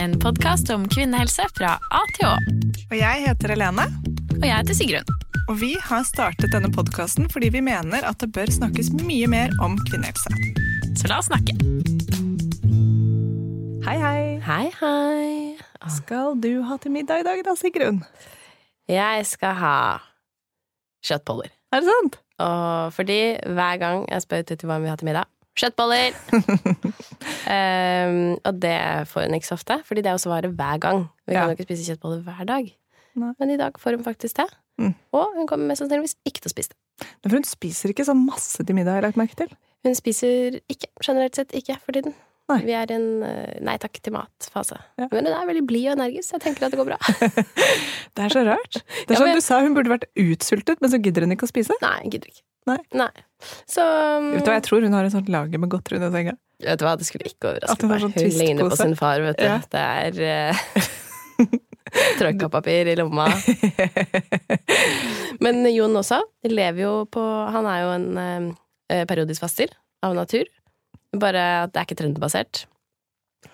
en podkast om kvinnehelse fra A til Å. Og jeg heter Helene, Og jeg heter Sigrun. og vi har startet denne podkasten fordi vi mener at det bør snakkes mye mer om kvinnehelse. Så la oss snakke. Hei, hei. Hei, hei. Hva skal du ha til middag i dag da, Sigrun? Jeg skal ha kjøttboller. Er det sant? Og fordi hver gang jeg spør Tutti hva vi vil ha til middag Kjøttboller! um, og det får hun ikke så ofte, fordi det er jo svaret hver gang. Vi kan jo ikke spise kjøttboller hver dag. Nei. Men i dag får hun faktisk det. Mm. Og hun kommer mest sannsynligvis ikke til å spise det. For hun spiser ikke så masse til middag, har jeg lagt merke til. Hun spiser ikke, generelt sett ikke for tiden. Nei. Vi er i en eh, nei takk til mat-fase. Ja. Men hun er veldig blid og energisk, så jeg tenker at det går bra. Det er så rart. Det er Ja, som sånn du sa, hun burde vært utsultet, men så gidder hun ikke å spise. Nei, hun gidder ikke. Nei. Så um, Vet du hva, Jeg tror hun har et sånt lager med godteri under senga. Vet du hva, det skulle ikke overraske meg. sånn Hun ligner på sin far, vet du. Ja. Det er uh, trøkkapapir i lomma. Men Jon også lever jo på Han er jo en eh, periodisk faster av natur. Bare at det er ikke trendbasert.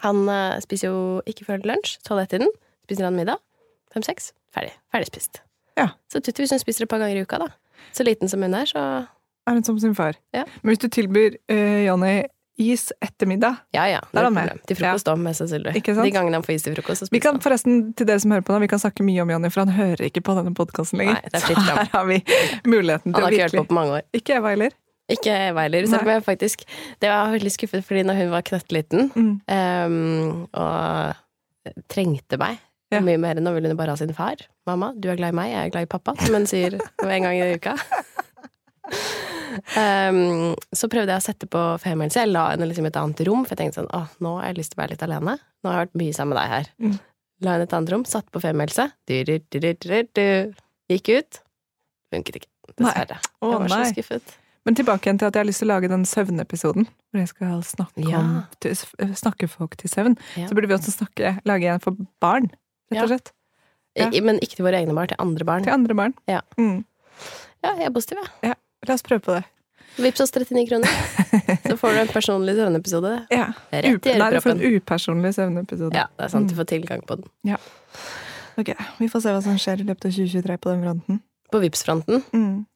Han uh, spiser jo ikke før lunsj. Tolv etter den. Spiser han middag. Fem-seks. Ferdig. Ferdig spist. Ja. Så Tutti, hvis hun spiser et par ganger i uka, da. Så liten som hun er, så Er hun som sin far? Ja. Men hvis du tilbyr uh, Jonny is etter middag ja ja. Da er han med. Til frokost òg, mest sannsynlig. Ikke sant? De gangene han får is til frokost, så spiser Vi kan han. forresten, til dere som hører på nå, vi kan snakke mye om Jonny, for han hører ikke på denne podkasten lenger. Nei, det er fritt Så her har vi muligheten til å har ikke hørt virkelig på på mange år. Ikke Eva heller. Ikke Eva heller. Selv om jeg faktisk Det var veldig skuffet fordi når hun var knøttliten Mm. um, og trengte meg Ja. mye mer enn nå ville hun bare ha sin far. 'Mamma, du er glad i meg, jeg er glad i pappa', som hun sier en gang i uka. Um, så prøvde jeg å sette på femmelse. Jeg la henne liksom i et annet rom, for jeg tenkte sånn Å, nå har jeg lyst til å være litt alene. Nå har jeg vært mye sammen med deg her. Mm. La henne i et annet rom, satte på du. Gikk ut. Funket ikke. Dessverre. Å, jeg var så nei. skuffet. Men tilbake igjen til at jeg har lyst til å lage den søvnepisoden. Hvor jeg skal snakke, Ja. om, til, snakke folk til søvn. Ja. Så burde vi også snakke, lage en for barn, rett og slett. Ja. Men ikke til våre egne barn, til andre barn. Til andre barn. Ja. Mm. Ja, jeg er positiv, jeg. La oss prøve på det. Vips oss 39 kroner. Så får du en personlig søvnepisode. Ja. Rett i Nei, du får en upersonlig søvnepisode. Ja, det er sant. Du får tilgang på den. Ok, Vi får se hva som skjer i løpet av 2023 på den fronten. På Vipps-fronten. Mm.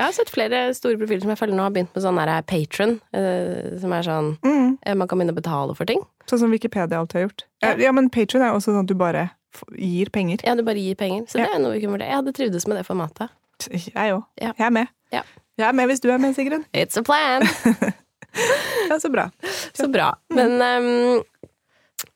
Jeg har sett flere store profiler som jeg følger nå har begynt med sånn der patron, eh, som er sånn Mm. eh, Man kan begynne å betale for ting. Sånn som Wikipedia alltid har gjort. Ja, Ja. men Patron er også sånn at du bare gir penger. Ja, du bare gir penger. Så Ja. det er noe vi kunne vurdere. Jeg hadde trivdes med det formatet. Jeg òg. Ja. Jeg er med. Ja. Jeg er med hvis du er med, Sigrun. It's a plan! Ja, så bra. Så bra. Men ehm,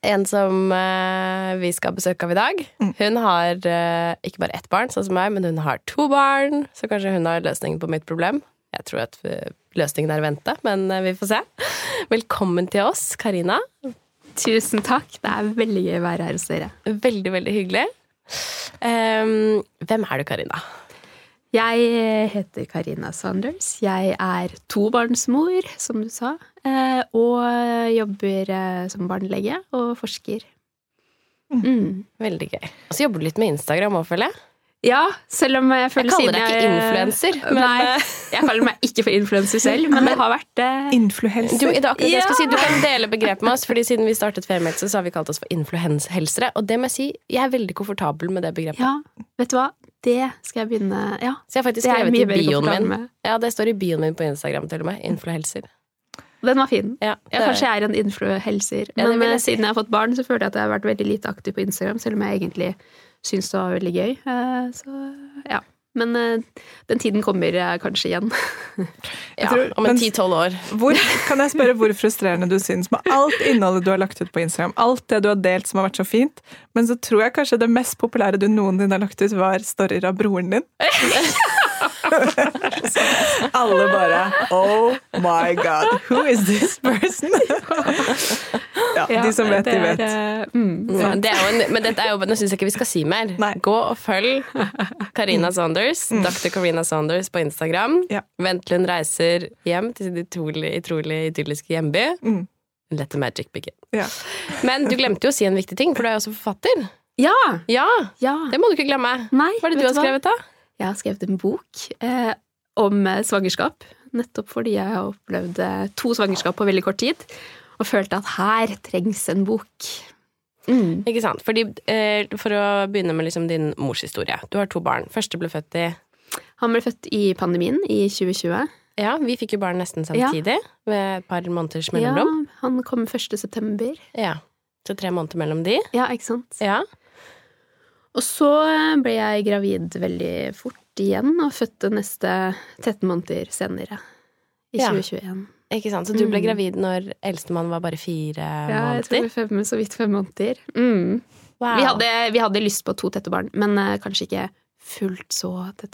en som eh, vi skal ha besøk av i dag, Mm. hun har eh, ikke bare ett barn, sånn som meg, men hun har to barn. Så kanskje hun har løsningen på mitt problem. Jeg tror at eh, løsningen er å vente, men eh, vi får se. Velkommen til oss, Karina. Tusen takk. Det er veldig gøy å være her hos dere. Veldig, veldig hyggelig. Um, hvem er du, Karina? Jeg heter Karina Sanders. Jeg er tobarnsmor, som du sa, eh, og jobber eh, som barnelege og forsker. Mm. Veldig gøy. Og så jobber du litt med Instagram òg, føler jeg. Ja, selv om jeg føler Jeg kaller siden deg ikke influenser, Nei, jeg kaller meg ikke for influenser selv, men det har vært eh, Influenser. Du, det er akkurat Ja. skal si. du kan dele begrepet med oss, fordi siden vi startet Femihelse, så har vi kalt oss for influenshelsere. Og det må jeg si, jeg er veldig komfortabel med det begrepet. Ja, vet du hva? Det skal jeg begynne Ja, Så jeg har faktisk er skrevet i bioen min. med. Ja, det står i bioen min på Instagram til og med. Influhelser. Den var fin. Ja, jeg kanskje jeg er en influenser. Men ja, jeg eh, si. siden jeg har fått barn, så føler jeg at jeg har vært veldig lite aktiv på Instagram, selv om jeg egentlig syns det var veldig gøy. Eh, Så ja. Men eh, den tiden kommer eh, kanskje igjen. ja, tror- om en 10-12 år. Hvor, kan jeg spørre hvor frustrerende du syns med alt innholdet du har lagt ut på Instagram? Alt det du har delt som har vært så fint. Men så tror jeg kanskje det mest populære du noensinne har lagt ut, var storyer av broren din. Alle bare Oh my god, who is this person? ja, de som vet, de vet. Er, eh, mm, Ja, det er jo en, men dette er jo, nå syns jeg ikke vi skal si mer. Nei. Gå og følg Karina Saunders, Dr. Karina Saunders på Instagram. Ja. Vent til hun reiser hjem til sin utrolig, utrolig idylliske hjemby. Mm. Let the magic begin. Ja. Men du glemte jo å si en viktig ting, for du er jo også forfatter. ja! Ja, ja. det må du ikke glemme. Nei, Hva er det du har skrevet, da? Jeg har skrevet en bok eh, om eh, svangerskap. Nettopp fordi jeg har opplevd eh, to svangerskap på veldig kort tid. Og følte at her trengs en bok. Mm. Ikke sant? Fordi, eh, for å begynne med liksom din mors historie. Du har to barn. Første ble født i Han ble født i pandemien i 2020. Ja, vi fikk jo barn nesten samtidig, med et par måneders mellomrom. Ja, han kom 1. september. Ja. Så tre måneder mellom de. Ja, ikke sant? Ja. Og så ble jeg gravid veldig fort igjen, og fødte neste 13 måneder senere. I Ja. 2021. Ikke sant? Så du ble Mm. gravid når eldstemann var bare fire Ja, jeg tror måneder? Ja, var fem, så vidt fem måneder. Mm. Wow. Vi, hadde, vi hadde lyst på to tette barn, men uh, kanskje ikke fullt så var det.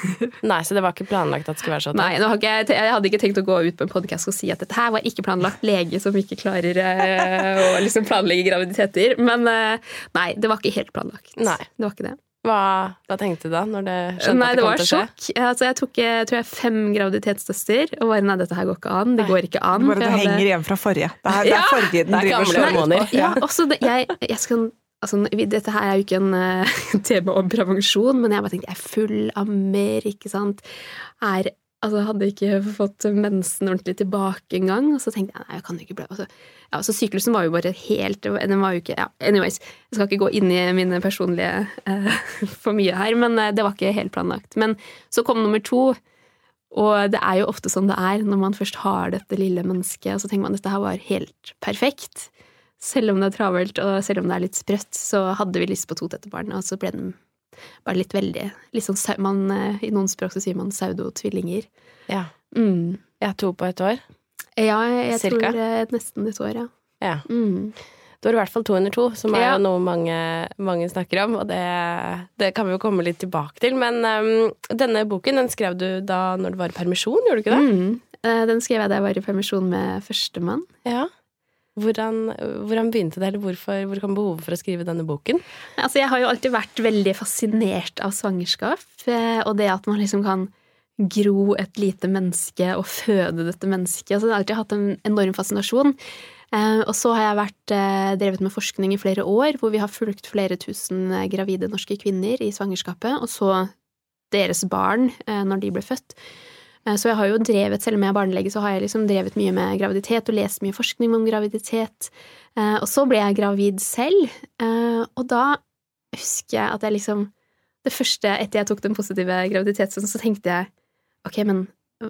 Nei, så det var ikke planlagt at det skulle være sånn? Nei, nå har ikke, jeg- hadde ikke tenkt å gå ut på en podkast og si at dette her var ikke planlagt. Lege som ikke klarer eh, å liksom planlegge graviditeter. Men eh, nei, det var ikke helt planlagt. Nei. Det var ikke det. Hva, hva tenkte du da, når det skjønte Nei, at det det kom til å skje? Nei, det var sjokk. Altså, jeg tok jeg tror jeg, fem graviditetstester og bare nei, dette her går ikke an. Det Nei. går ikke an. Bare det henger hadde- igjen fra forrige. Det er, det Ja, er forrige den det er driver og slår måneder. Ja, også det, jeg, jeg skal Altså, dette her er jo ikke en uh, tema om prevensjon, men jeg bare tenkte jeg er full av mer, ikke sant. Er, altså, hadde ikke fått mensen ordentlig tilbake engang. Og så tenkte jeg nei, jeg kan ikke bli altså, ja, så Syklusen var jo bare helt Den var jo ikke ja, Anyways, jeg skal ikke gå inn i mine personlige uh, for mye her, men eh, det var ikke helt planlagt. Men så kom nummer to. Og det er jo ofte sånn det er når man først har dette lille mennesket, og så tenker man at dette her var helt perfekt. Selv om det er travelt, og selv om det er litt sprøtt, så hadde vi lyst på to tette barn, og så ble den bare litt veldig litt sånn, man, eh, I noen språk så sier man pseudo-tvillinger. Ja. Mm. ja, to på et år. Ja, jeg, Cirka? tror eh, nesten et år, ja. Ja. Mm. Du har i hvert fall to under to, som er Ja. jo noe mange, mange snakker om, og det, det kan vi jo komme litt tilbake til. Men um, denne boken den skrev du da når du var i permisjon, gjorde du ikke det? Mm. Eh, Den skrev jeg da jeg var i permisjon med førstemann. Ja. Hvordan, hvordan begynte det, eller hvorfor, hvor kom behovet for å skrive denne boken? Altså, jeg har jo alltid vært veldig fascinert av svangerskap, eh, og det at man liksom kan gro et lite menneske og føde dette mennesket. Altså, jeg har alltid hatt en enorm fascinasjon. Eh, Og så har jeg vært eh, drevet med forskning i flere år, hvor vi har fulgt flere tusen gravide norske kvinner i svangerskapet, og så deres barn når de ble født. Eh, Så jeg har jo drevet, selv om jeg er barnelege, så har jeg liksom drevet mye med graviditet og lest mye forskning om graviditet. Eh, Og så ble jeg gravid selv, eh, og da husker jeg at jeg liksom Det første etter jeg tok den positive graviditeten, så tenkte jeg ok, men,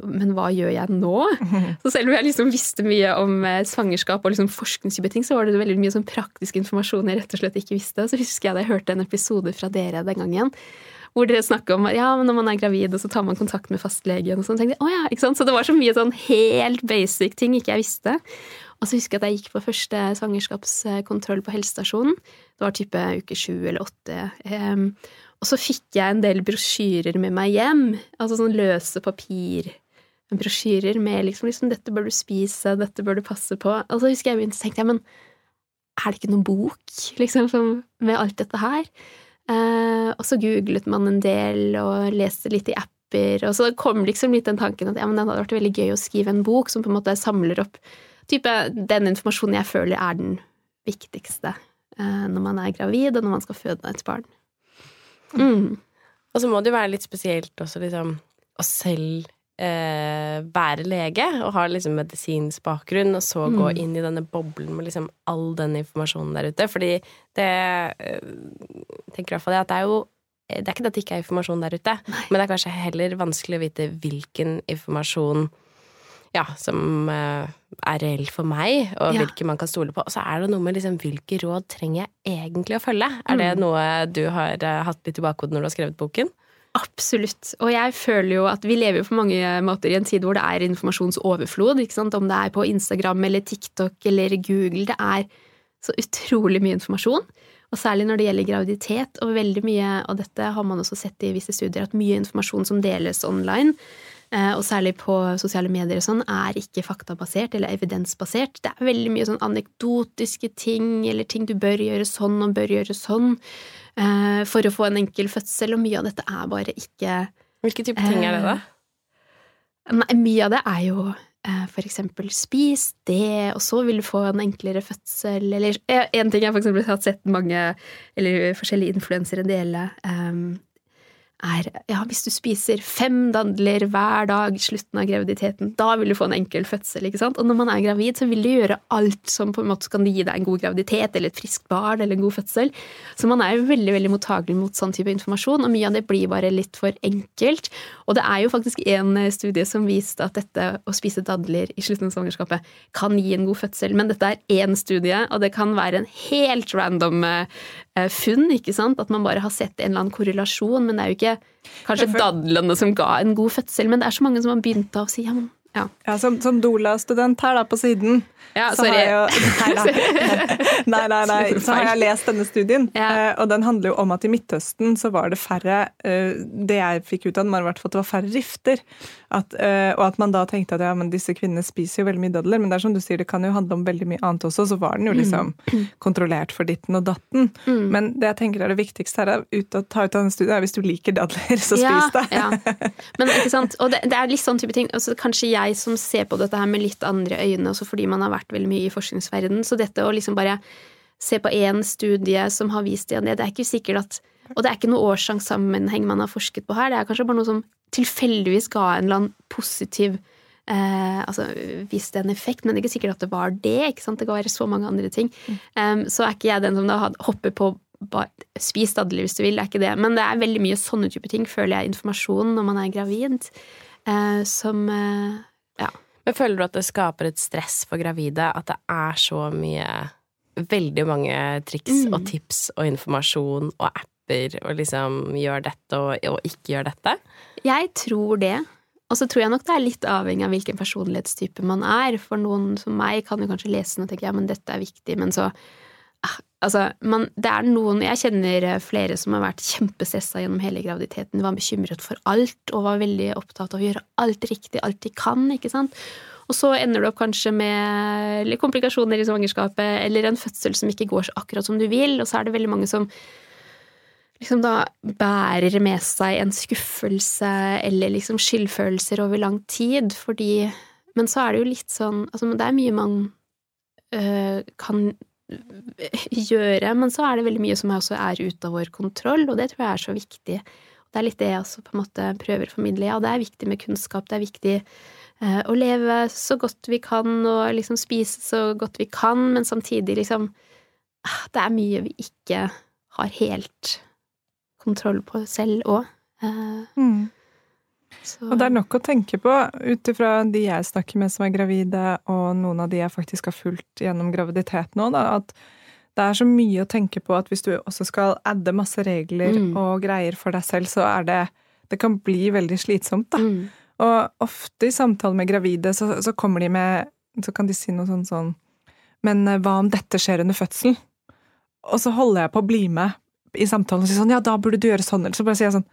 men hva gjør jeg nå? Så selv om jeg liksom visste mye om svangerskap og liksom forskningstype ting, så var det veldig mye sånn praktisk informasjon jeg rett og slett ikke visste. Så husker jeg da jeg hørte en episode fra dere den gangen, hvor dere snakker om ja, men når man er gravid, og så tar man kontakt med fastlegen og sånn. tenkte jeg, oh, ja, ikke sant? Så det var så mye sånn helt basic ting ikke jeg visste. Og så husker jeg at jeg gikk på første svangerskapskontroll på helsestasjonen. Det var type uke sju eller åtte. Um, og så fikk jeg en del brosjyrer med meg hjem. Altså sånn løse papir. Brosjyrer med liksom, liksom 'dette bør du spise', 'dette bør du passe på'. Og så husker jeg begynte, så tenkte jeg, men er det ikke noen bok liksom, med alt dette her? Eh, og så googlet man en del og leste litt i apper, og så kom liksom litt den tanken at ja, men det hadde vært veldig gøy å skrive en bok som på en måte samler opp type, den informasjonen jeg føler er den viktigste eh, når man er gravid, og når man skal føde et barn. Mm. Og så må det jo være litt spesielt også liksom å selv eh, være lege og ha liksom medisinsk bakgrunn, og så gå Mm. inn i denne boblen med liksom all den informasjonen der ute. Fordi det eh, tenker i hvert fall jeg at det er jo det er ikke det at det ikke er informasjon der ute, men det er kanskje heller vanskelig å vite hvilken informasjon ja, som eh, er reell for meg, og Ja. hvilke man kan stole på. Og så er det noe med liksom, hvilke råd trenger jeg egentlig å følge? Er det Mm. noe du har eh, hatt litt i bakhodet når du har skrevet boken? Absolutt. Og jeg føler jo at vi lever jo på mange måter i en tid hvor det er informasjonsoverflod. Om det er på Instagram eller TikTok eller Google. Det er så utrolig mye informasjon. Og særlig når det gjelder graviditet, og veldig mye, av dette har man også sett i visse studier, at mye informasjon som deles online, og særlig på sosiale medier og sånn, er ikke faktabasert eller evidensbasert. Det er veldig mye sånn anekdotiske ting, eller ting du bør gjøre sånn og bør gjøre sånn, eh, for å få en enkel fødsel, og mye av dette er bare ikke Hvilke type ting er det, da? Nei, mye av det er jo eh, for eksempel spis det, og så vil du få en enklere fødsel, eller eh, En ting jeg for eksempel har sett mange, eller forskjellige influensere dele, um, er ja, hvis du spiser fem dadler hver dag i slutten av graviditeten, da vil du få en enkel fødsel. ikke sant? Og når man er gravid, så vil du gjøre alt som på en måte kan gi deg en god graviditet eller et friskt barn eller en god fødsel. Så man er jo veldig veldig mottagelig mot sånn type informasjon, og mye av det blir bare litt for enkelt. Og det er jo faktisk en studie som viste at dette å spise dadler i slutten av svangerskapet kan gi en god fødsel, men dette er én studie, og det kan være en helt random funn, ikke sant? At man bare har sett en eller annen korrelasjon, men det er jo ikke kanskje dadlene som ga en god fødsel, men det er så mange som har begynt å si ja, men ja. ja som, som Dola-student her da, på siden, ja, så har jeg nei, nei, nei, Så har jeg lest denne studien, ja. Eh, og den handler jo om at i Midtøsten så var det færre eh, Det jeg fikk ut av den, var i hvert fall at det var færre rifter. At, eh, og at man da tenkte at ja, men disse kvinnene spiser jo veldig mye dadler, men det er som du sier, det kan jo handle om veldig mye annet også. Så var den jo liksom mm. kontrollert for ditten og datten. Mm. Men det jeg tenker er det viktigste her, er ut å ta ut av denne studien, er hvis du liker dadler, så spis det. ja. Men ikke sant, og det, det er litt sånn type ting. Altså, kanskje jeg som ser på dette her med litt andre øyne, også fordi man har vært veldig mye i forskningsverdenen, så dette å liksom bare se på én studie som har vist det, det er ikke sikkert at Og det er ikke noe årsakssammenheng man har forsket på her, det er kanskje bare noe som tilfeldigvis ga en eller annen positiv eh, altså viste en effekt, men det er ikke sikkert at det var det. ikke sant? Det kan være så mange andre ting. Um, så er ikke jeg den som da hopper på bare, Spis dadler hvis du vil, det er ikke det. Men det er veldig mye sånne type ting, føler jeg, informasjon når man er gravid, eh, som eh, ja. Men føler du at det skaper et stress for gravide at det er så mye Veldig mange triks mm. og tips og informasjon og apper og liksom gjør dette og, og ikke gjør dette? Jeg tror det. Og så tror jeg nok det er litt avhengig av hvilken personlighetstype man er. For noen som meg kan jo kanskje lese den og tenke ja, men dette er viktig, men så ah, Altså, man, det er noen Jeg kjenner flere som har vært kjempestressa gjennom hele graviditeten. Var bekymret for alt og var veldig opptatt av å gjøre alt riktig, alt de kan. ikke sant? Og så ender du opp kanskje med komplikasjoner i svangerskapet eller en fødsel som ikke går så akkurat som du vil, og så er det veldig mange som liksom da bærer med seg en skuffelse eller liksom skyldfølelser over lang tid, fordi Men så er det jo litt sånn Altså, det er mye man øh, kan gjøre, men så er det veldig mye som også er ute av vår kontroll, og det tror jeg er så viktig. Det er litt det jeg også på en måte prøver å formidle. Ja, det er viktig med kunnskap, det er viktig uh, å leve så godt vi kan og liksom spise så godt vi kan, men samtidig liksom uh, Det er mye vi ikke har helt kontroll på selv òg. Eh, mm. Og det er nok å tenke på, ut ifra de jeg snakker med som er gravide, og noen av de jeg faktisk har fulgt gjennom graviditet nå, da, at det er så mye å tenke på at hvis du også skal adde masse regler mm. og greier for deg selv, så er det Det kan bli veldig slitsomt, da. Mm. Og ofte i samtale med gravide så, så, kommer de med Så kan de si noe sånn sånn Men eh, hva om dette skjer under fødselen? Og så holder jeg på å bli med i samtalen og si sånn Ja, da burde du gjøre sånn. Eller så bare sier jeg sånn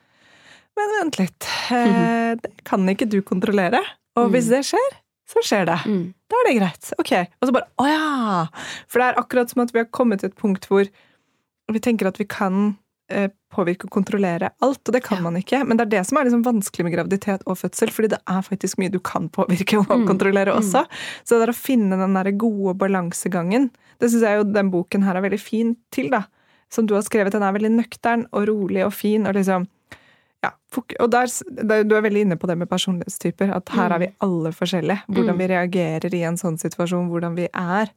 Men vent litt. Eh, det kan ikke du kontrollere. Og hvis mm. det skjer, så skjer det. Mm. Da er det greit. Ok. Og så bare Å ja! For det er akkurat som at vi har kommet til et punkt hvor vi tenker at vi kan eh, påvirke og kontrollere alt, og det kan ja. man ikke. Men det er det som er liksom vanskelig med graviditet og fødsel, fordi det er faktisk mye du kan påvirke og mm. kontrollere mm. også. Så det er å finne den der gode balansegangen, det syns jeg jo den boken her er veldig fin til, da som du har skrevet, den er veldig nøktern og rolig og fin. og liksom ja, og der, Du er veldig inne på det med personlighetstyper. At her er vi mm. alle forskjellige. Hvordan mm. vi reagerer i en sånn situasjon. Hvordan vi er.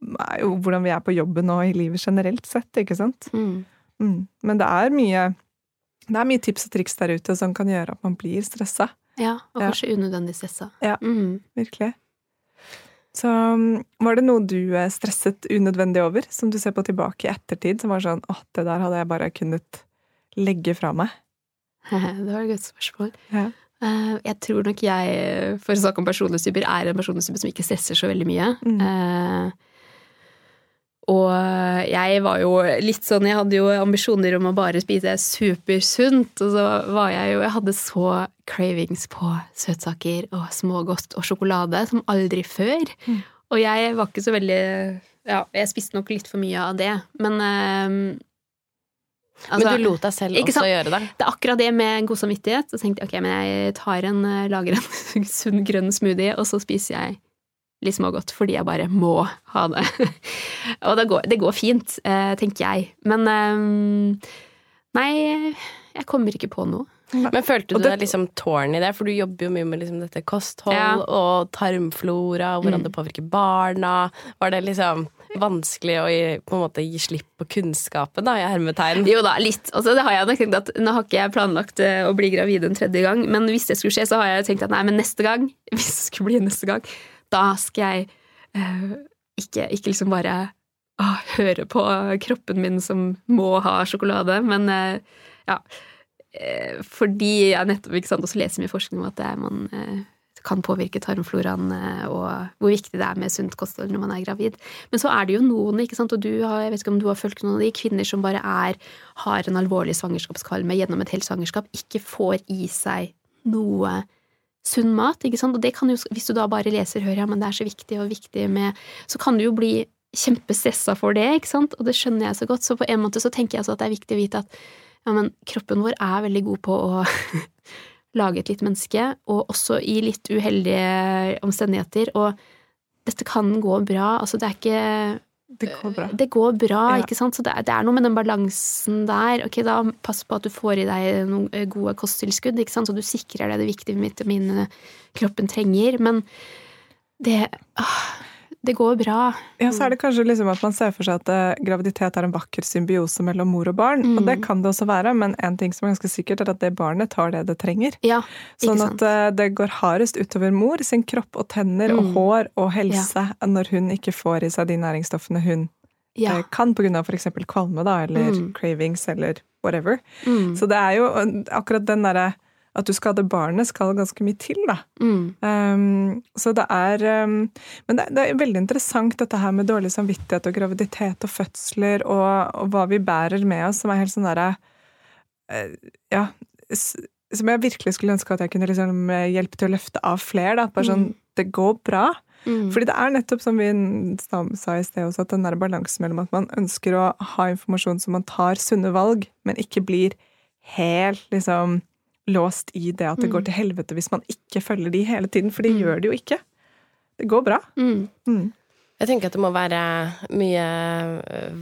Hvordan vi er på jobben og i livet generelt sett, ikke sant. Mm. Mm. Men det er mye det er mye tips og triks der ute som kan gjøre at man blir stressa. Ja, og kanskje ja. unødvendig stressa. Ja, mm. virkelig. Så um, var det noe du eh, stresset unødvendig over, som du ser på tilbake i ettertid, som var sånn åh, det der hadde jeg bare kunnet legge fra meg? det var et godt spørsmål. Ja. Eh, jeg tror nok jeg, for å snakke om personlighetstyper, er en personlighetstype som ikke stresser så veldig mye. Mm. Eh, Og jeg var jo litt sånn Jeg hadde jo ambisjoner om å bare spise supersunt, og så var jeg jo Jeg hadde så cravings på søtsaker og smågodt og sjokolade som aldri før. Mm. Og jeg var ikke så veldig Ja, jeg spiste nok litt for mye av det, men um, altså, Men du lot deg selv også gjøre det? Det er akkurat det med god samvittighet. Så tenkte jeg ok, men jeg tar en, lager en sunn grønn smoothie, og så spiser jeg litt smågodt fordi jeg bare må ha det. og det går, det går, fint, eh, tenker jeg. Men eh, nei, jeg kommer ikke på noe. Men følte du deg liksom tårn i det? For du jobber jo mye med liksom dette kosthold ja. og tarmflora, og hvordan mm. det påvirker barna. Var det liksom vanskelig å gi, på en måte gi slipp på kunnskapen, da, i hermetegn? Jo da, litt. Altså, det har jeg nok tenkt at Nå har ikke jeg planlagt eh, å bli gravid en tredje gang, men hvis det skulle skje, så har jeg tenkt at nei, men neste gang, hvis det skulle bli neste gang, da skal jeg øh, ikke, ikke, liksom bare uh, høre på kroppen min som må ha sjokolade, men øh, ja. Fordi jeg nettopp ikke sant, også leser mye forskning om at det, man kan påvirke tarmfloraen, og hvor viktig det er med sunt kosthold når man er gravid. Men så er det jo noen, ikke sant, og du har, jeg vet ikke om du har fulgt noen av de kvinner som bare er, har en alvorlig svangerskapskvalme gjennom et helt svangerskap, ikke får i seg noe sunn mat. ikke sant? Og det kan jo, hvis du da bare leser hører ja, men det er så viktig og viktig med Så kan du jo bli kjempestressa for det, ikke sant? Og det skjønner jeg så godt. Så på en måte så tenker jeg så at det er viktig å vite at ja, men kroppen vår er veldig god på å lage et litt menneske, og også i litt uheldige omstendigheter. Og dette kan gå bra. Altså, det er ikke det går bra. Det går bra, ja. ikke sant. Så det er, det er, noe med den balansen der. Ok, da Pass på at du får i deg noen eh, gode kosttilskudd, ikke sant? så du sikrer deg det viktige vitaminene kroppen trenger. Men det åh, det går bra. Ja, så er det kanskje liksom at man ser for seg at uh, graviditet er en vakker symbiose mellom mor og barn. Mm. Og det kan det også være, men en ting som er ganske sikkert, er at det barnet tar det det trenger. Ja, sånn at uh, det går hardest utover mor sin kropp og tenner mm. og hår og helse ja. når hun ikke får i seg de næringsstoffene hun ja. uh, kan pga. f.eks. kvalme da, eller mm. cravings eller whatever. Mm. Så det er jo akkurat den derre at du skader barnet, skal ganske mye til, da. Mm. Um, så det er um, Men det, det, er veldig interessant dette her med dårlig samvittighet og graviditet og fødsler og, og hva vi bærer med oss, som er helt sånn derre uh, Ja. Som jeg virkelig skulle ønske at jeg kunne liksom eh, hjelpe til å løfte av flere. da, Bare sånn mm. Det går bra. Mm. Fordi det er nettopp som vi sa i sted også, at den der balansen mellom at man ønsker å ha informasjon som man tar sunne valg, men ikke blir helt liksom låst i det at det går mm. til helvete hvis man ikke følger de hele tiden, for det mm. gjør det jo ikke. Det går bra. Mm. Mm. Jeg tenker at det må være mye øh,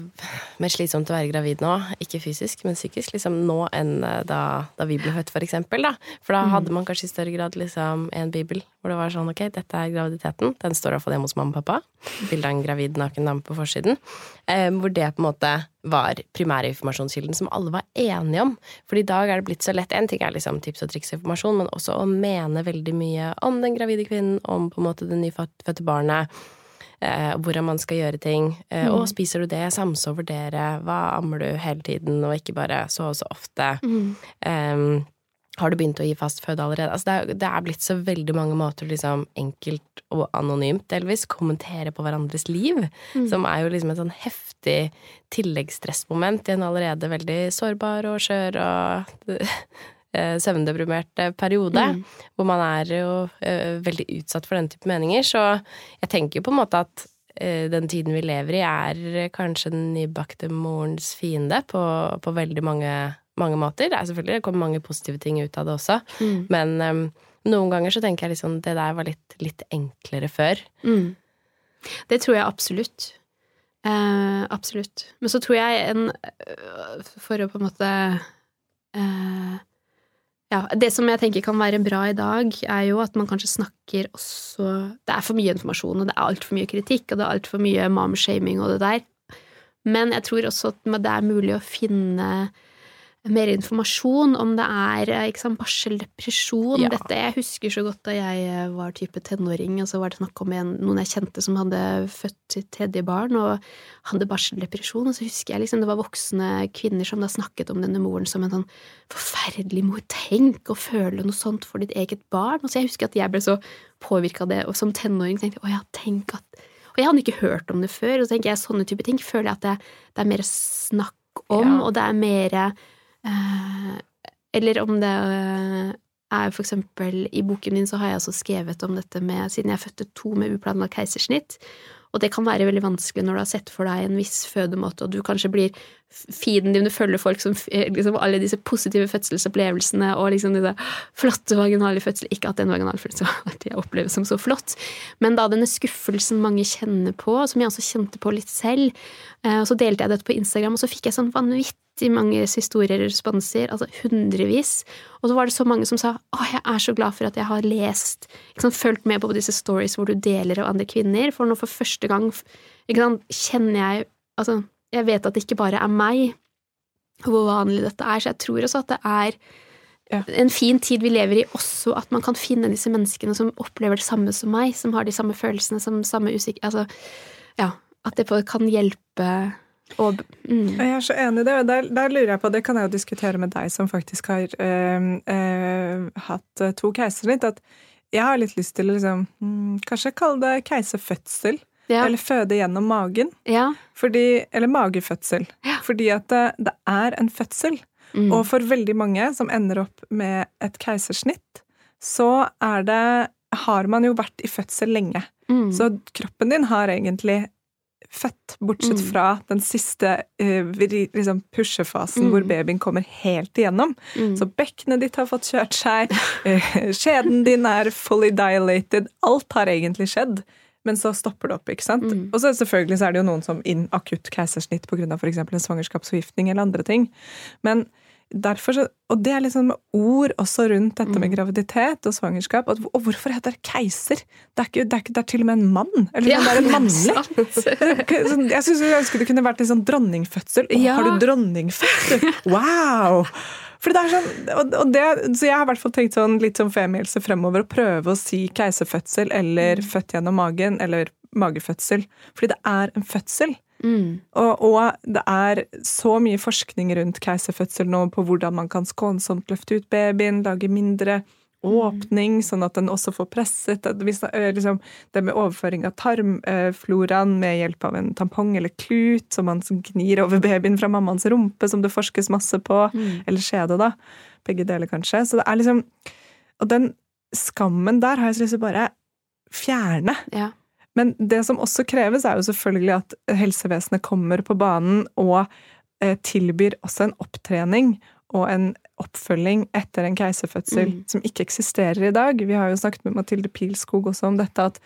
mer slitsomt å være gravid nå. Ikke fysisk, men psykisk. Liksom nå enn øh, da, da vi ble født, for eksempel. Da. For da hadde man kanskje i større grad liksom en bibel hvor det var sånn ok, dette er graviditeten. Den står iallfall hjemme hos mamma og pappa. Bilde av en gravid naken dame på forsiden. Eh, hvor det på en måte var primærinformasjonskilden som alle var enige om. For i dag er det blitt så lett. En ting er liksom tips og triks informasjon, men også å mene veldig mye om den gravide kvinnen, om på en måte det nyfødte barnet eh, hvordan man skal gjøre ting. Eh, mm. Og spiser du det, Samse og vurdere. hva ammer du hele tiden, og ikke bare så og så ofte. Mm. Um, har du begynt å gi fast føde allerede? Altså det, er, det, er, blitt så veldig mange måter liksom enkelt og anonymt delvis kommentere på hverandres liv, mm. som er jo liksom et sånn heftig tilleggsstressmoment i en allerede veldig sårbar og skjør og søvndeprimert periode, mm. hvor man er jo uh, veldig utsatt for den type meninger. Så jeg tenker jo på en måte at uh, den tiden vi lever i, er kanskje den nybakte morens fiende på, på veldig mange, mange, måter. Det er selvfølgelig det kommer mange positive ting ut av det også, mm. men um, noen ganger så tenker jeg liksom det der var litt, litt enklere før. Mm. Det tror jeg absolutt. Eh, absolutt. Men så tror jeg en For å på en måte ja, Det som jeg tenker kan være bra i dag, er jo at man kanskje snakker også Det er for mye informasjon, og det er altfor mye kritikk, og det er altfor mye mom-shaming og det der. Men jeg tror også at det er mulig å finne mer informasjon om det er eh, ikke sant, barseldepresjon. Ja. Dette, jeg husker så godt da jeg eh, var type tenåring, og så var det snakk om en, noen jeg kjente som hadde født sitt tredje barn og hadde barseldepresjon. Og så husker jeg liksom det var voksne kvinner som da snakket om denne moren som en sånn forferdelig mor. Tenk å føle noe sånt for ditt eget barn. Og så jeg husker at jeg ble så påvirka av det, og som tenåring tenkte jeg å ja, tenk at Og jeg hadde ikke hørt om det før, og så tenker jeg sånne type ting føler jeg at det, det er mer snakk om, Ja. og det er mer Eller om det eh, er for eksempel I boken min så har jeg også skrevet om dette med Siden jeg fødte to med uplanlagt keisersnitt, og det kan være veldig vanskelig når du har sett for deg en viss fødemåte, og du kanskje blir feeden din, du følger folk som eh, liksom alle disse positive fødselsopplevelsene og liksom disse flotte vaginale fødsler Ikke at den vaginale fødselen at jeg opplever som så flott, men da denne skuffelsen mange kjenner på, som jeg også kjente på litt selv, eh, og så delte jeg dette på Instagram, og så fikk jeg sånn vanvittig mange historier og responser, altså hundrevis, og så var det så mange som sa å, jeg er så glad for at jeg har lest, ikke fulgt med på disse stories hvor du deler av andre kvinner, for nå for første gang ikke sant, kjenner jeg Altså, jeg vet at det ikke bare er meg, hvor vanlig dette er, så jeg tror også at det er Ja. en fin tid vi lever i, også at man kan finne disse menneskene som opplever det samme som meg, som har de samme følelsene, som samme usikker... Altså, ja, at det kan hjelpe og mm. Jeg er så enig i det, der, der lurer jeg på, det kan jeg jo diskutere med deg som faktisk har øh, øh, hatt to to keisersnitt, at jeg har litt lyst til å liksom, mm, kanskje kalle det keiserfødsel, ja, eller føde gjennom magen, ja, fordi, eller magefødsel, Ja. fordi at det, det er en fødsel, mm. og for veldig mange som ender opp med et keisersnitt, så er det, har man jo vært i fødsel lenge. mm. Så kroppen din har egentlig født, bortsett Mm. fra den siste uh, liksom pushefasen Mm. hvor babyen kommer helt igjennom. mm. Så bekkenet ditt har fått kjørt seg, uh, skjeden din er fully dilated, alt har egentlig skjedd. Men så stopper det opp, ikke sant? Mm. Og så selvfølgelig så er det jo noen som inn akutt keisersnitt pga. f.eks. en svangerskapsforgiftning eller andre ting. Men derfor så, Og det er liksom ord også rundt dette med Mm. graviditet og svangerskap. Og, og hvorfor heter det keiser? Det er, ikke, det, er ikke, det er til og med en mann. Eller Ja, det er en mannlig. Sånn, Jeg synes jeg ønsker det kunne vært litt sånn dronningfødsel. Å, Ja. Har du dronningfødsel? Wow! For det er sånn, og, og det, så jeg har i hvert fall tenkt sånn litt som femielse fremover å prøve å si keiserfødsel eller Mm. født gjennom magen eller magefødsel. Fordi det er en fødsel. Mm. Og, og det er så mye forskning rundt keiserfødsel nå på hvordan man kan skånsomt løfte ut babyen, lage mindre åpning, sånn at den også får presset eh, liksom, Det med overføring av tarmfloraen med hjelp av en tampong eller klut, som man gnir over babyen fra mammaens rumpe, som det forskes masse på, Mm. eller skjede, da. Begge deler, kanskje. Så det er liksom Og den skammen der har jeg så lyst til å bare fjerne. Ja. Men det som også kreves, er jo selvfølgelig at helsevesenet kommer på banen og eh, tilbyr også en opptrening og en oppfølging etter en keiserfødsel Mm. som ikke eksisterer i dag. Vi har jo snakket med Mathilde Pilskog også om dette at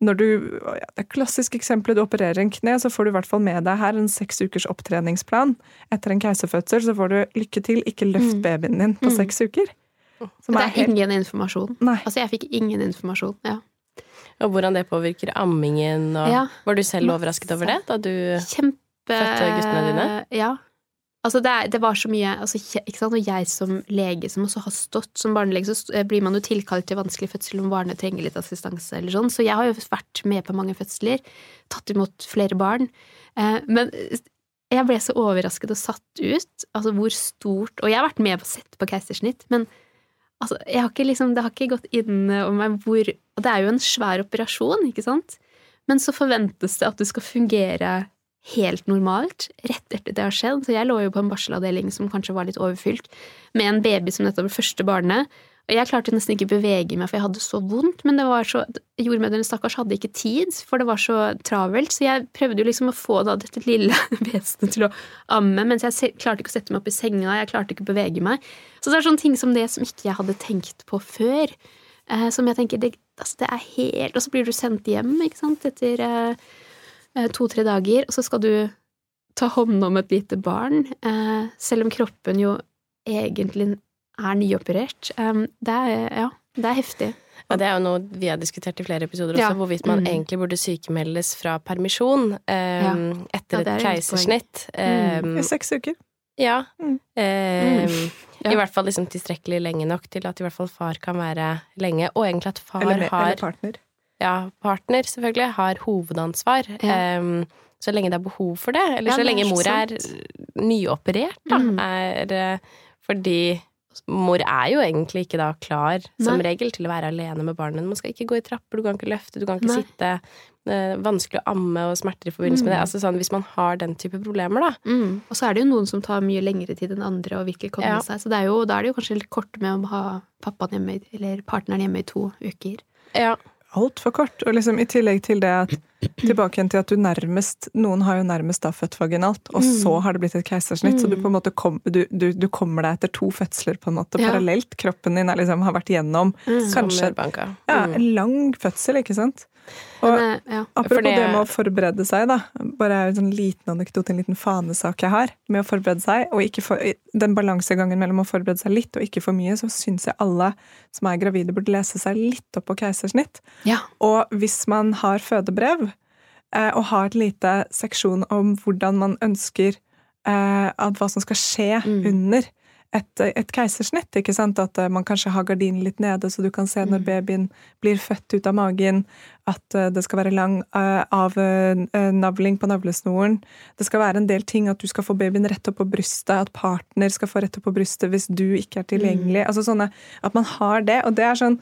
når du, Det er klassisk eksempelet, du opererer en kne, så får du i hvert fall med deg her en seks ukers opptreningsplan. Etter en keiserfødsel så får du lykke til, ikke løft Mm. babyen din på Mm. seks uker. Som Det er er helt ingen informasjon. Nei. Altså, jeg fikk ingen informasjon. Ja. Og hvordan det påvirker ammingen. Og Ja. Var du selv overrasket over det da du Kjempe Fødte guttene dine? Ja. Altså det, det var så mye altså, ikke sant? Og jeg som lege som også har stått som barnelege, så blir man jo tilkalt til vanskelig fødsel om barnet trenger litt assistanse eller sånn. Så jeg har jo vært med på mange fødsler. Tatt imot flere barn. Eh, men jeg ble så overrasket og satt ut. Altså hvor stort Og jeg har vært med på sett på keisersnitt, men altså, har liksom, det har ikke gått inn over meg hvor Og det er jo en svær operasjon, ikke sant? Men så forventes det at du skal fungere helt normalt rett etter det har skjedd. Så jeg lå jo på en barselavdeling som kanskje var litt overfylt, med en baby som nettopp var første barnet. Og jeg klarte nesten ikke å bevege meg, for jeg hadde så vondt. Men det var så, jordmødrene stakkars hadde ikke tid, for det var så travelt. Så jeg prøvde jo liksom å få da dette lille vesenet til å amme, mens jeg klarte ikke å sette meg opp i senga, jeg klarte ikke å bevege meg. Så det er sånne ting som det som ikke jeg hadde tenkt på før. Eh, som jeg tenker, det, altså det er helt Og så blir du sendt hjem, ikke sant, etter eh, eh, to-tre dager, og så skal du ta hånd om et lite barn, eh, selv om kroppen jo egentlig er nyoperert. Um, det er, ja, det er heftig. Ja, det er jo noe vi har diskutert i flere episoder Ja. også, hvorvidt man Mm. egentlig burde sykemeldes fra permisjon eh, Ja. etter Ja, er et keisersnitt. keisersnitt. Mm. Eh, I seks uker. ja. Mm. Eh, Ja. I hvert fall liksom tilstrekkelig lenge nok til at i hvert fall far kan være lenge, og egentlig at far Eller, har eller partner. ja, partner selvfølgelig, har hovedansvar. Ja. så lenge det er behov for det. Eller Ja, så lenge mor er nyoperert, da. Mm. Er, eh, fordi mor er jo egentlig ikke da klar, som regel, til å være alene med barnet. Man skal ikke gå i trapper, du kan ikke løfte, du kan ikke Nei. sitte eh, vanskelig å amme og smerter i forbindelse med det. Mm. Altså sånn, Hvis man har den type problemer, da. Mm. Og så er det jo noen som tar mye lengre tid enn andre og vil ikke komme Ja. seg. Så det er jo, da er det jo kanskje litt kort med å ha pappaen hjemme, eller partneren hjemme i to uker. Ja. Altfor kort. Og liksom i tillegg til det at Tilbake igjen til at du nærmest Noen har jo nærmest da født vaginalt, og Mm. så har det blitt et keisersnitt. Så du Mm. på en måte kom, du, du, du kommer deg etter to fødsler på en måte Ja. parallelt. Kroppen din er liksom, har vært gjennom Mm. Kanskje. Ja, Mm. en lang fødsel, ikke sant? Og Men, ja. apropos Fordi... det- med å forberede seg, da. Bare en sånn liten anekdote, en liten fanesak jeg har med å forberede seg. Og ikke for, den balansegangen mellom å forberede seg litt og ikke for mye, så syns jeg alle som er gravide, burde lese seg litt opp på keisersnitt. ja. Og hvis man har fødebrev, og har et lite seksjon om hvordan man ønsker eh, at hva som skal skje Mm. under et, et keisersnitt, ikke sant? At eh, man kanskje har gardinen litt nede, så du kan se når Mm. babyen blir født ut av magen, at eh, det skal være lang eh, avnavling på navlesnoren. Det skal være en del ting, at du skal få babyen rett opp på brystet, at partner skal få rett opp på brystet hvis du ikke er tilgjengelig. Altså sånne, At man har det. Og det er sånn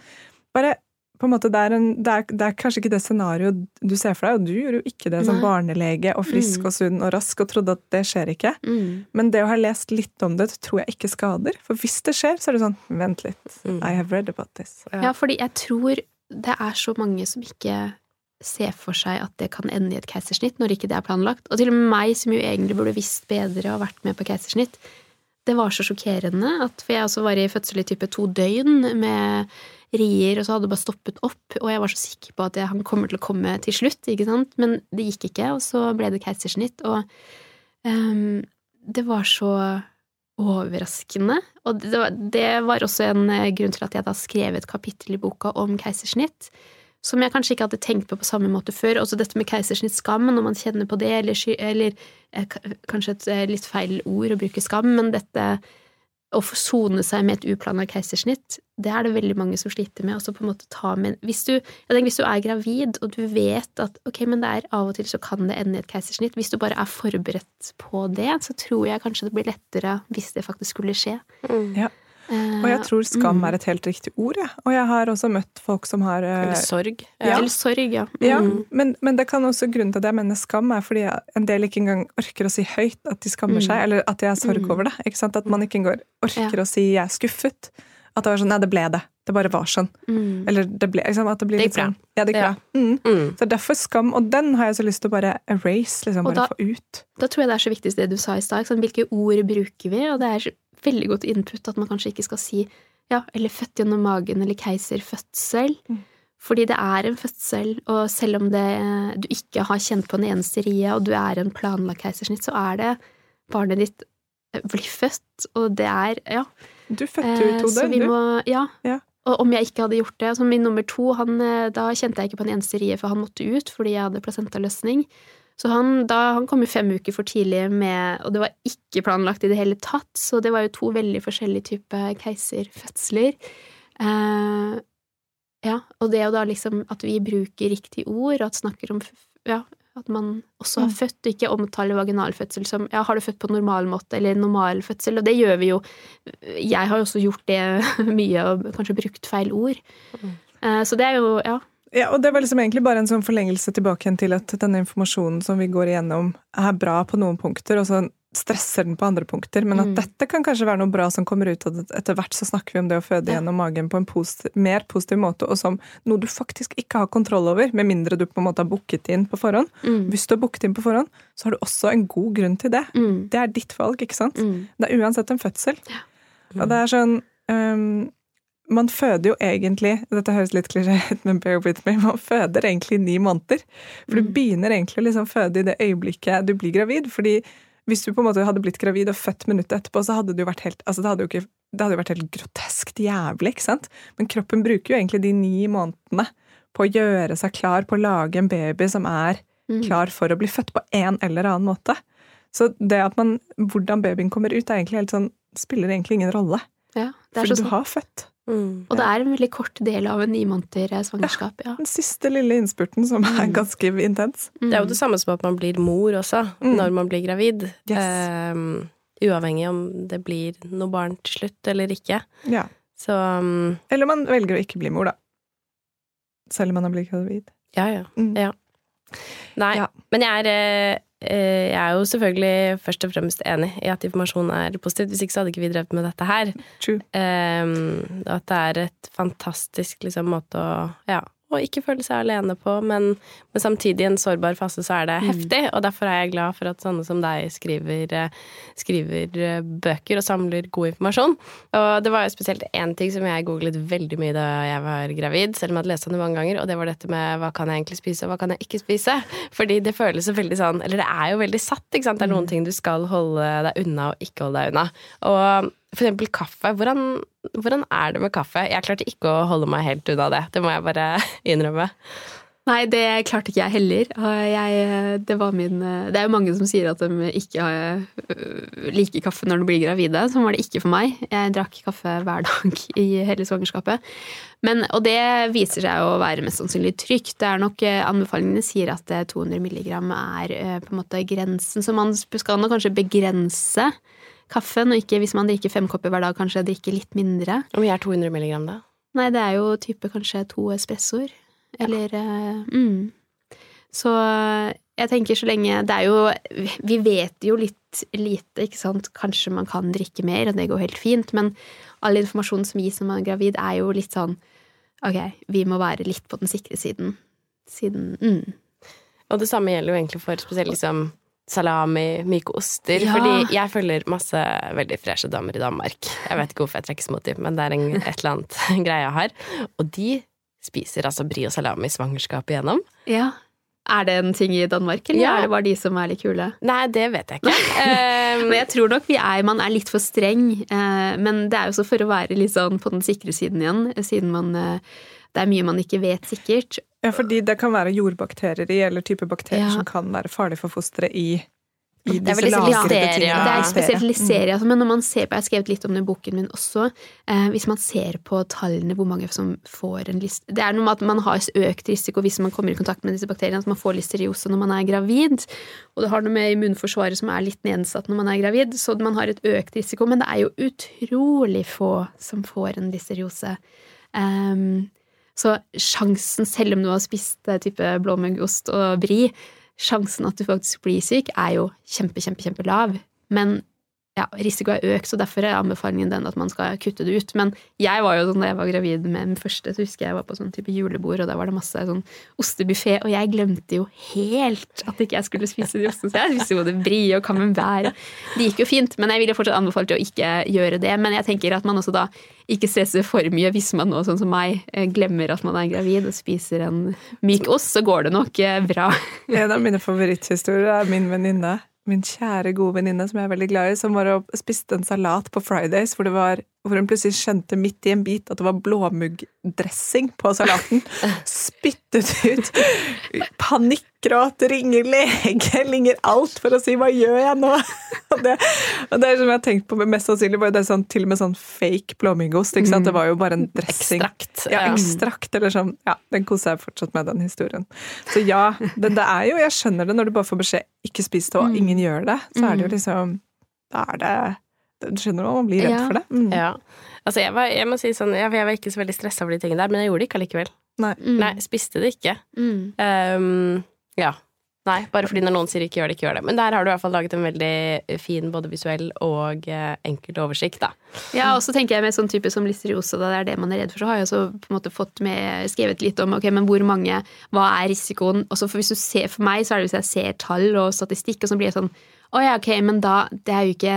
bare på en måte, det er, en, det, er, det er kanskje ikke det scenarioet du ser for deg, og du gjorde jo ikke det som barnelege og frisk Mm. og sunn og rask og trodde at det skjer ikke. Mm. Men det å ha lest litt om det, tror jeg ikke skader. For hvis det skjer, så er det sånn Vent litt. Mm. I have read about this. Ja, fordi jeg tror det er så mange som ikke ser for seg at det kan ende i et keisersnitt når ikke det er planlagt. Og til og med meg, som jo egentlig burde visst bedre og vært med på keisersnitt. Det var så sjokkerende, at, for jeg også var i fødsel i type to døgn med rier, og så hadde det bare stoppet opp, og jeg var så sikker på at jeg, han kommer til å komme til slutt, ikke sant, men det gikk ikke, og så ble det keisersnitt, og um, det var så overraskende. Og det var, det var også en eh, grunn til at jeg da skrev et kapittel i boka om keisersnitt, som jeg kanskje ikke hadde tenkt på på samme måte før. Også dette med keisersnittskam, når man kjenner på det, eller, eller eh, kanskje et eh, litt feil ord å bruke skam, men dette å forsone seg med et uplanlagt keisersnitt, det er det veldig mange som sliter med. Også på en måte ta med hvis du, jeg tenker, hvis du er gravid, og du vet at ok, men det er av og til så kan det ende i et keisersnitt, hvis du bare er forberedt på det, så tror jeg kanskje det blir lettere hvis det faktisk skulle skje. Mm. Ja. Og jeg tror skam Mm. er et helt riktig ord, jeg. Og jeg har også møtt folk som har eh, Eller sorg. Ja. Eller sorg, ja. Ja, Mm. men, men det kan også grunnen til at jeg mener skam, er fordi en del ikke engang orker å si høyt at de skammer Mm. seg, eller at de har sorg Mm. over det. Ikke sant? At man ikke engang orker å si 'jeg er skuffet'. At det var sånn 'nei, det ble det'. Det bare var sånn. Mm. Eller det ble liksom, at det blir Det litt sånn Ja, det gikk Ja. bra. Mm. Mm. Så derfor skam, og den har jeg så lyst til å bare erase, liksom, Og bare da- få ut. Da tror jeg det er så viktig det du sa i stad. sant? Hvilke ord bruker vi? Og det er veldig godt input at man kanskje ikke skal si ja, eller født gjennom magen eller keiserfødsel. Mm. Fordi det er en fødsel, og selv om det, du ikke har kjent på en eneste rie, og du er en planlagt keisersnitt, så er det barnet ditt eh, blir født, og det er Ja. Du fødte jo i to Eh, døgn, du. må, ja. Ja. Og om jeg ikke hadde gjort det altså Min nummer to, han, eh, da kjente jeg ikke på en eneste rie, for han måtte ut fordi jeg hadde plasentaløsning. Så han, da, han kom jo fem uker for tidlig med Og det var ikke planlagt i det hele tatt, så det var jo to veldig forskjellige typer keiserfødsler. Eh, ja, og det å da liksom At vi bruker riktige ord, og at snakker om Ja, at man også har Mm. født, og ikke omtaler vaginalfødsel som Ja, har du født på normal måte, eller normal fødsel? Og det gjør vi jo. Jeg har jo også gjort det mye, og kanskje brukt feil ord. Mm. Eh, så det er jo Ja. Ja, og det var liksom egentlig bare en sånn forlengelse tilbake igjen til at denne informasjonen som vi går igjennom, er bra på noen punkter, og så stresser den på andre punkter. Men at Mm. dette kan kanskje være noe bra som kommer ut av det. Etter hvert så snakker vi om det å føde Ja. gjennom magen på en positiv, mer positiv måte, og som noe du faktisk ikke har kontroll over, med mindre du på en måte har booket inn på forhånd. Mm. Hvis du har booket inn på forhånd, så har du også en god grunn til det. Mm. Det er ditt valg, ikke sant? Mm. Det er uansett en fødsel. Mm. Og det er sånn ehm, Man føder jo egentlig Dette høres litt klisjé ut, men bear with me. Man føder egentlig i ni måneder. For du Mm. begynner egentlig å liksom føde i det øyeblikket du blir gravid. fordi hvis du på en måte hadde blitt gravid og født minuttet etterpå, så hadde det jo vært helt altså det hadde jo ikke, det hadde vært helt groteskt jævlig, ikke sant? Men kroppen bruker jo egentlig de ni månedene på å gjøre seg klar på å lage en baby som er Mm. klar for å bli født på en eller annen måte. Så det at man, hvordan babyen kommer ut, er egentlig helt sånn, spiller egentlig ingen rolle. Ja, For så du har født. Mm. Og det er en veldig kort del av en ni måneder eh, svangerskap. Ja. Den siste lille innspurten som er Mm. ganske intens. Det er jo det samme som at man blir mor også, Mm. når man blir gravid. Yes. Um, uavhengig om det blir noe barn til slutt eller ikke. Ja. Så um, Eller man velger å ikke bli mor, da. Selv om man har blitt gravid. ja, ja. Mm. Ja. Nei, Ja. men jeg er, eh, jeg er jo selvfølgelig først og fremst enig i at informasjon er positivt. Hvis ikke så hadde ikke vi drevet med dette her. True. Um, at det er et fantastisk liksom, måte å Ja, å ikke føle seg alene på, men, men samtidig i en sårbar fase så er det heftig, og derfor er jeg glad for at sånne som deg skriver, eh, skriver eh, bøker og samler god informasjon. Og det var jo spesielt én ting som jeg googlet veldig mye da jeg var gravid, selv om jeg hadde lest om det mange ganger, og det var dette med hva kan jeg egentlig spise, og hva kan jeg ikke spise? Fordi det føles så veldig sånn Eller det er jo veldig satt, ikke sant? Det er noen ting du skal holde deg unna og ikke holde deg unna. Og for eksempel kaffe. Hvordan, hvordan er det med kaffe? Jeg klarte ikke å holde meg helt unna det. Det må jeg bare innrømme. Nei, det klarte ikke jeg heller. Jeg, det, min, det er jo mange som sier at de ikke øh, liker kaffe når de blir gravide. Sånn var det ikke for meg. Jeg drakk kaffe hver dag i hele svangerskapet. Men, og det viser seg å være mest sannsynlig trygt. Det er nok, øh, Anbefalingene sier at øh, 200 milligram er øh, på en måte grensen, så man skal nok kanskje begrense kaffen, og ikke hvis man drikker fem kopper hver dag, kanskje drikke litt mindre. Hvor mye er 200 milligram, da? Nei, det er jo type kanskje to espressoer. Eller eh, mm. Så jeg tenker så lenge Det er jo Vi vet jo litt lite, ikke sant. Kanskje man kan drikke mer, og det går helt fint, men all informasjon som gis når man er gravid, er jo litt sånn Ok, vi må være litt på den sikre siden. Siden mm. Og det samme gjelder jo egentlig for spesielt liksom salami, myke oster. Ja. Fordi jeg følger masse veldig freshe damer i Danmark. Jeg vet ikke hvorfor jeg trekkes mot dem, men det er en, et eller annet greie jeg har. Og de spiser altså brie og salami svangerskapet igjennom. Ja. Er det en ting i Danmark, eller Ja. er det bare de som er litt kule? Nei, det vet jeg ikke. Um, Men jeg tror nok vi er, man er litt for streng. Eh, men det er jo så for å være litt sånn på den sikre siden igjen, siden man eh, Det er mye man ikke vet sikkert. Ja, fordi det kan være jordbakterier i, eller type bakterier Ja. som kan være farlig for fosteret i, i Det er vel disse lagrede listeria-. Det er spesielt Mm. listeria. Men når man ser på, jeg har skrevet litt om det i boken min også, eh, hvis man ser på tallene hvor mange som får en liste Det er noe med at man har økt risiko hvis man kommer i kontakt med disse bakteriene, at man får listeriose når man er gravid. Og det har noe med immunforsvaret som er litt nedsatt når man er gravid, så man har et økt risiko. Men det er jo utrolig få som får en listeriose. Ehm, så sjansen, selv om du har spist eh, type blåmuggost og bri, sjansen at du faktisk blir syk, er jo kjempe, kjempe, kjempelav. Men ja, risiko er økt, så derfor er anbefalingen den at man skal kutte det ut. Men jeg var jo sånn da jeg var gravid med den første, så husker jeg var på sånn type julebord, og der var det masse sånn ostebuffé, og jeg glemte jo helt at ikke jeg skulle spise de ostene. Så jeg spiste både brie og camembert. Det gikk jo fint, men jeg ville fortsatt anbefalt å ikke gjøre det. Men jeg tenker at man også da ikke stresser for mye hvis man nå, sånn som meg, eh, glemmer at man er gravid og spiser en myk ost, så går det nok eh, bra. En av mine favoritthistorier er min venninne. Min kjære, gode venninne som jeg er veldig glad i, som var og spiste en salat på Fridays hvor, det var, hvor hun plutselig skjønte midt i en bit at det var blåmuggdressing på salaten. Spyttet ut. Panikkgråt, ringer lege, ringer alt for å si 'hva gjør jeg nå?' Og det, og det som jeg har tenkt på, mest sannsynlig var det sånn, til og med sånn fake blåmuggost. ikke sant? Det var jo bare en dressing. Ekstrakt. Ja, ekstrakt, eller sånn. Ja, den koser jeg fortsatt med, den historien. Så ja, det, det er jo, jeg skjønner det når du bare får beskjed 'ikke spis det', og ingen gjør det. Så er det jo liksom Da er det skjønner hva man blir redd Ja. for det. Mm. Ja. Altså, jeg var, jeg må si sånn, jeg, jeg var ikke så veldig stressa over de tingene der, men jeg gjorde det ikke allikevel. Nei. Mm. Nei, spiste det ikke. Mm. Um, ja. Nei, bare fordi når noen sier ikke gjør det, ikke gjør det. Men der har du i hvert fall laget en veldig fin både visuell og eh, enkel oversikt, da. Ja, og så tenker jeg med sånn type som listeriose, da det er det man er redd for, så har jeg også på en måte fått med, skrevet litt om ok, men hvor mange, hva er risikoen? Også for hvis du ser for meg, så er det hvis jeg ser tall og statistikk, og så blir jeg sånn å ja, ok, men da, det er jo ikke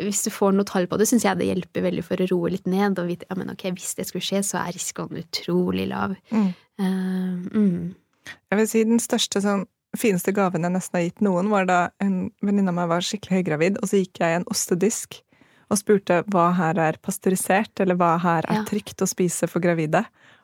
hvis du får noe tall på det, syns jeg det hjelper veldig for å roe litt ned. Og vite ja, men ok, hvis det skulle skje, så er risikoen utrolig lav. Mm. Uh, mm. Jeg vil si den største sånn fineste gaven jeg nesten har gitt noen, var da en venninne av meg var skikkelig høygravid, og så gikk jeg i en ostedisk og spurte hva her er pasteurisert, eller hva her er trygt å spise for gravide.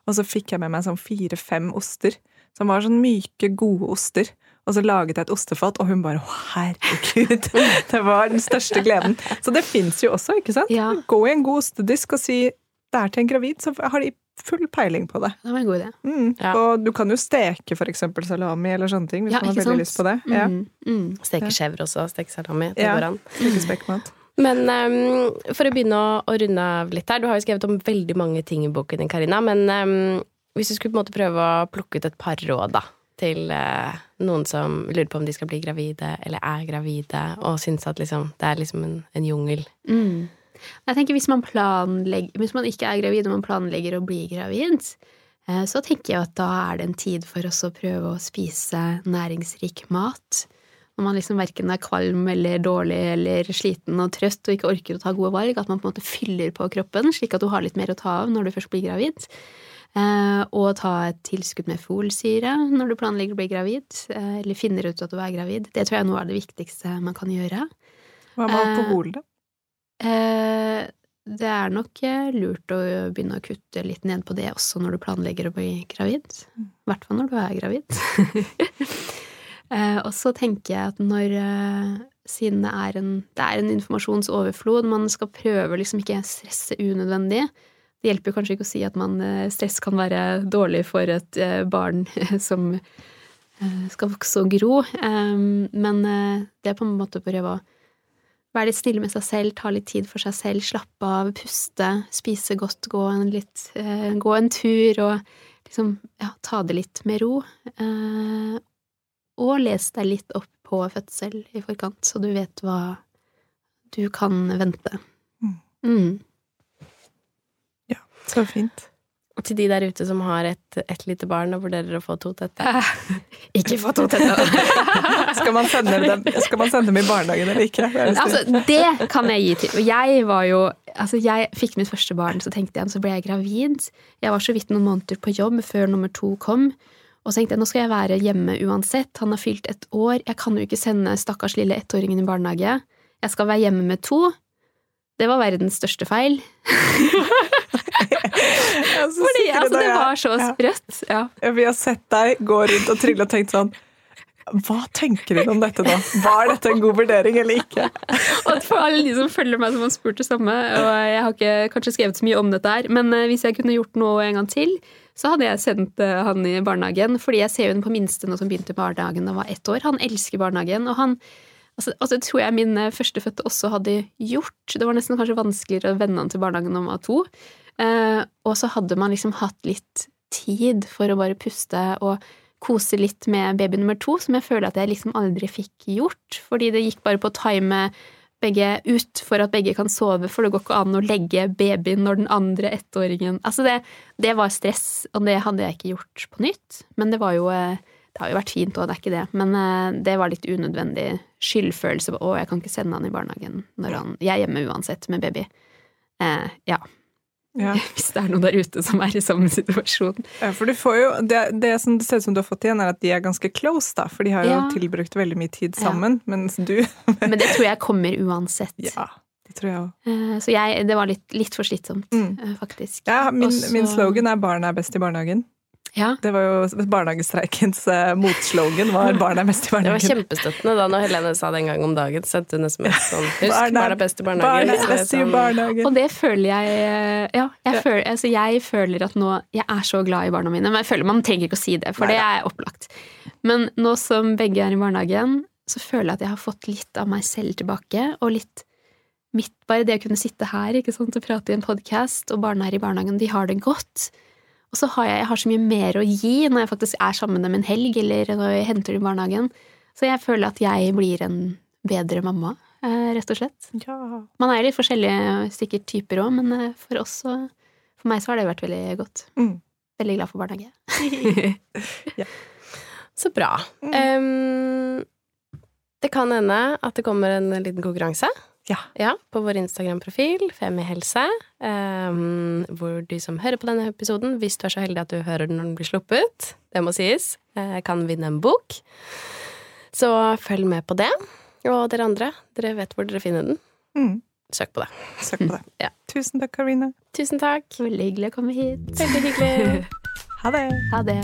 Og så fikk jeg med meg sånn fire-fem oster, som var sånn myke, gode oster. Og så laget jeg et ostefat, og hun bare 'Å, herregud!' Det var den største gleden. Så det fins jo også, ikke sant? Ja. Gå i en god ostedisk og si 'det er til en gravid', så har de full peiling på det. Det var en god idé. Mm. Ja. Og du kan jo steke for eksempel salami eller sånne ting, hvis Ja, man har veldig sant? lyst på det. Ja. Mm. Mm. Steke chèvre også, steke salami. Det Ja. går an. Steke spekkmat. Men um, for å begynne å, å runde av litt her, du har jo skrevet om veldig mange ting i boken din, Karina, men um, hvis du skulle på en måte prøve å plukke ut et par råd, da, til eh, noen som lurer på om de skal bli gravide, eller er gravide, og syns at liksom, det er liksom en, en jungel. Mm. Jeg tenker hvis man, hvis man ikke er gravid og man planlegger å bli gravid, eh, så tenker jeg at da er det en tid for oss å prøve å spise næringsrik mat. Når man liksom verken er kvalm eller dårlig eller sliten og trøtt og ikke orker å ta gode valg, at man på en måte fyller på kroppen, slik at du har litt mer å ta av når du først blir gravid. Eh, og ta et tilskudd med folsyre når du planlegger å bli gravid, eh, eller finner ut at du er gravid. Det tror jeg er noe av det viktigste man kan gjøre. Hva med alkohol, da? Eh, det er nok eh, lurt å begynne å kutte litt ned på det også når du planlegger å bli gravid. I hvert fall når du er gravid. Eh, og så tenker jeg at når Siden det er en, det er en informasjonsoverflod, man skal prøve liksom ikke stresse unødvendig. Det hjelper kanskje ikke å si at man, stress kan være dårlig for et barn som skal vokse og gro, men det er på en måte å prøve å være litt snill med seg selv, ta litt tid for seg selv, slappe av, puste, spise godt, gå en, litt, eh, gå en tur og liksom ja, ta det litt med ro. Eh, og les deg litt opp på fødsel i forkant, så du vet hva du kan vente. Mm. Mm. Så fint. Og til de der ute som har et, et lite barn og vurderer å få to tette. ikke få to tette! skal, man sende dem, skal man sende dem i barnehagen eller ikke? Det, altså, det kan jeg gi til. Jeg var jo Altså, jeg fikk mitt første barn, så tenkte jeg, så ble jeg gravid. Jeg var så vidt noen måneder på jobb før nummer to kom. Og så tenkte jeg nå skal jeg være hjemme uansett. Han har fylt et år. Jeg kan jo ikke sende stakkars lille ettåringen i barnehage. Jeg skal være hjemme med to. Det var verdens største feil. Fordi altså, det var så sprøtt. Ja. Ja. Vi har sett deg gå rundt og trille og tenkt sånn hva tenker du om dette nå? Var dette en god vurdering eller ikke? og For alle de som følger meg, som har spurt det samme, og jeg har ikke kanskje skrevet så mye om dette her, men eh, hvis jeg kunne gjort noe en gang til, så hadde jeg sendt eh, han i barnehagen. Fordi jeg ser den på minste nå som begynte i barnehagen da han var ett år. Han elsker barnehagen, og han altså, altså, det tror jeg min førstefødte også hadde gjort. Det var nesten kanskje vanskeligere å venne han til barnehagen når han var to. Eh, og så hadde man liksom hatt litt tid for å bare puste og kose litt med baby nummer to, som jeg føler at jeg liksom aldri fikk gjort, fordi det gikk bare på å time begge ut for at begge kan sove, for det går ikke an å legge babyen når den andre ettåringen Altså, det, det var stress, og det hadde jeg ikke gjort på nytt, men det var jo eh, det har jo vært fint, og det er ikke det, men eh, det var litt unødvendig skyldfølelse. Å, jeg kan ikke sende han i barnehagen når han Jeg er hjemme uansett med baby. Eh, ja. Ja. Hvis det er noen der ute som er i samme situasjon. Ja, for du får jo, det, det som det ser ut som du har fått igjen, er at de er ganske close, da. For de har jo ja. tilbrukt veldig mye tid sammen, mens du Men det tror jeg kommer uansett. Ja, det tror jeg òg. Eh, så jeg, det var litt, litt for slitsomt, mm. Eh, faktisk. Ja, min, Også, min slogan er 'barn er best i barnehagen'. Ja. Det var jo barnehagestreikens uh, motslogan var 'barn er mest i barnehagen'. Det var kjempestøttende da når Helene sa det en gang om dagen. Sendte hun SMS sånn 'Husk, barn er, best i barnehagen'. Barn er best i sånn- barnehagen. Og det føler jeg eh, Ja, jeg, ja. Føler, altså jeg føler at nå Jeg er så glad i barna mine. Men jeg føler man trenger ikke å si det, for Nei, det er opplagt. Men nå som begge er i barnehagen, så føler jeg at jeg har fått litt av meg selv tilbake, og litt mitt Bare det å kunne sitte her ikke sant, og prate i en podkast, og barna er i barnehagen, de har det godt. Og så har jeg, jeg har så mye mer å gi når jeg faktisk er sammen med dem en helg, eller når jeg henter dem i barnehagen. Så jeg føler at jeg blir en bedre mamma, eh, rett og slett. Ja. Man er jo litt forskjellige sikkert typer òg, men eh, for oss og For meg så har det vært veldig godt. Mm. Veldig glad for barnehage. ja. Så bra. Mm. Um, det kan hende at det kommer en liten konkurranse. Ja. ja på vår Instagram-profil, Femihelse, um, hvor de som hører på denne episoden, hvis du er så heldig at du hører den når den blir sluppet, det må sies, uh, kan vinne en bok. Så følg med på det. Og dere andre, dere vet hvor dere finner den. Mm. Søk på det. Søk på det. ja. Tusen takk, Karina. Tusen takk. Veldig hyggelig å komme hit. Veldig hyggelig. ha det. Ha det.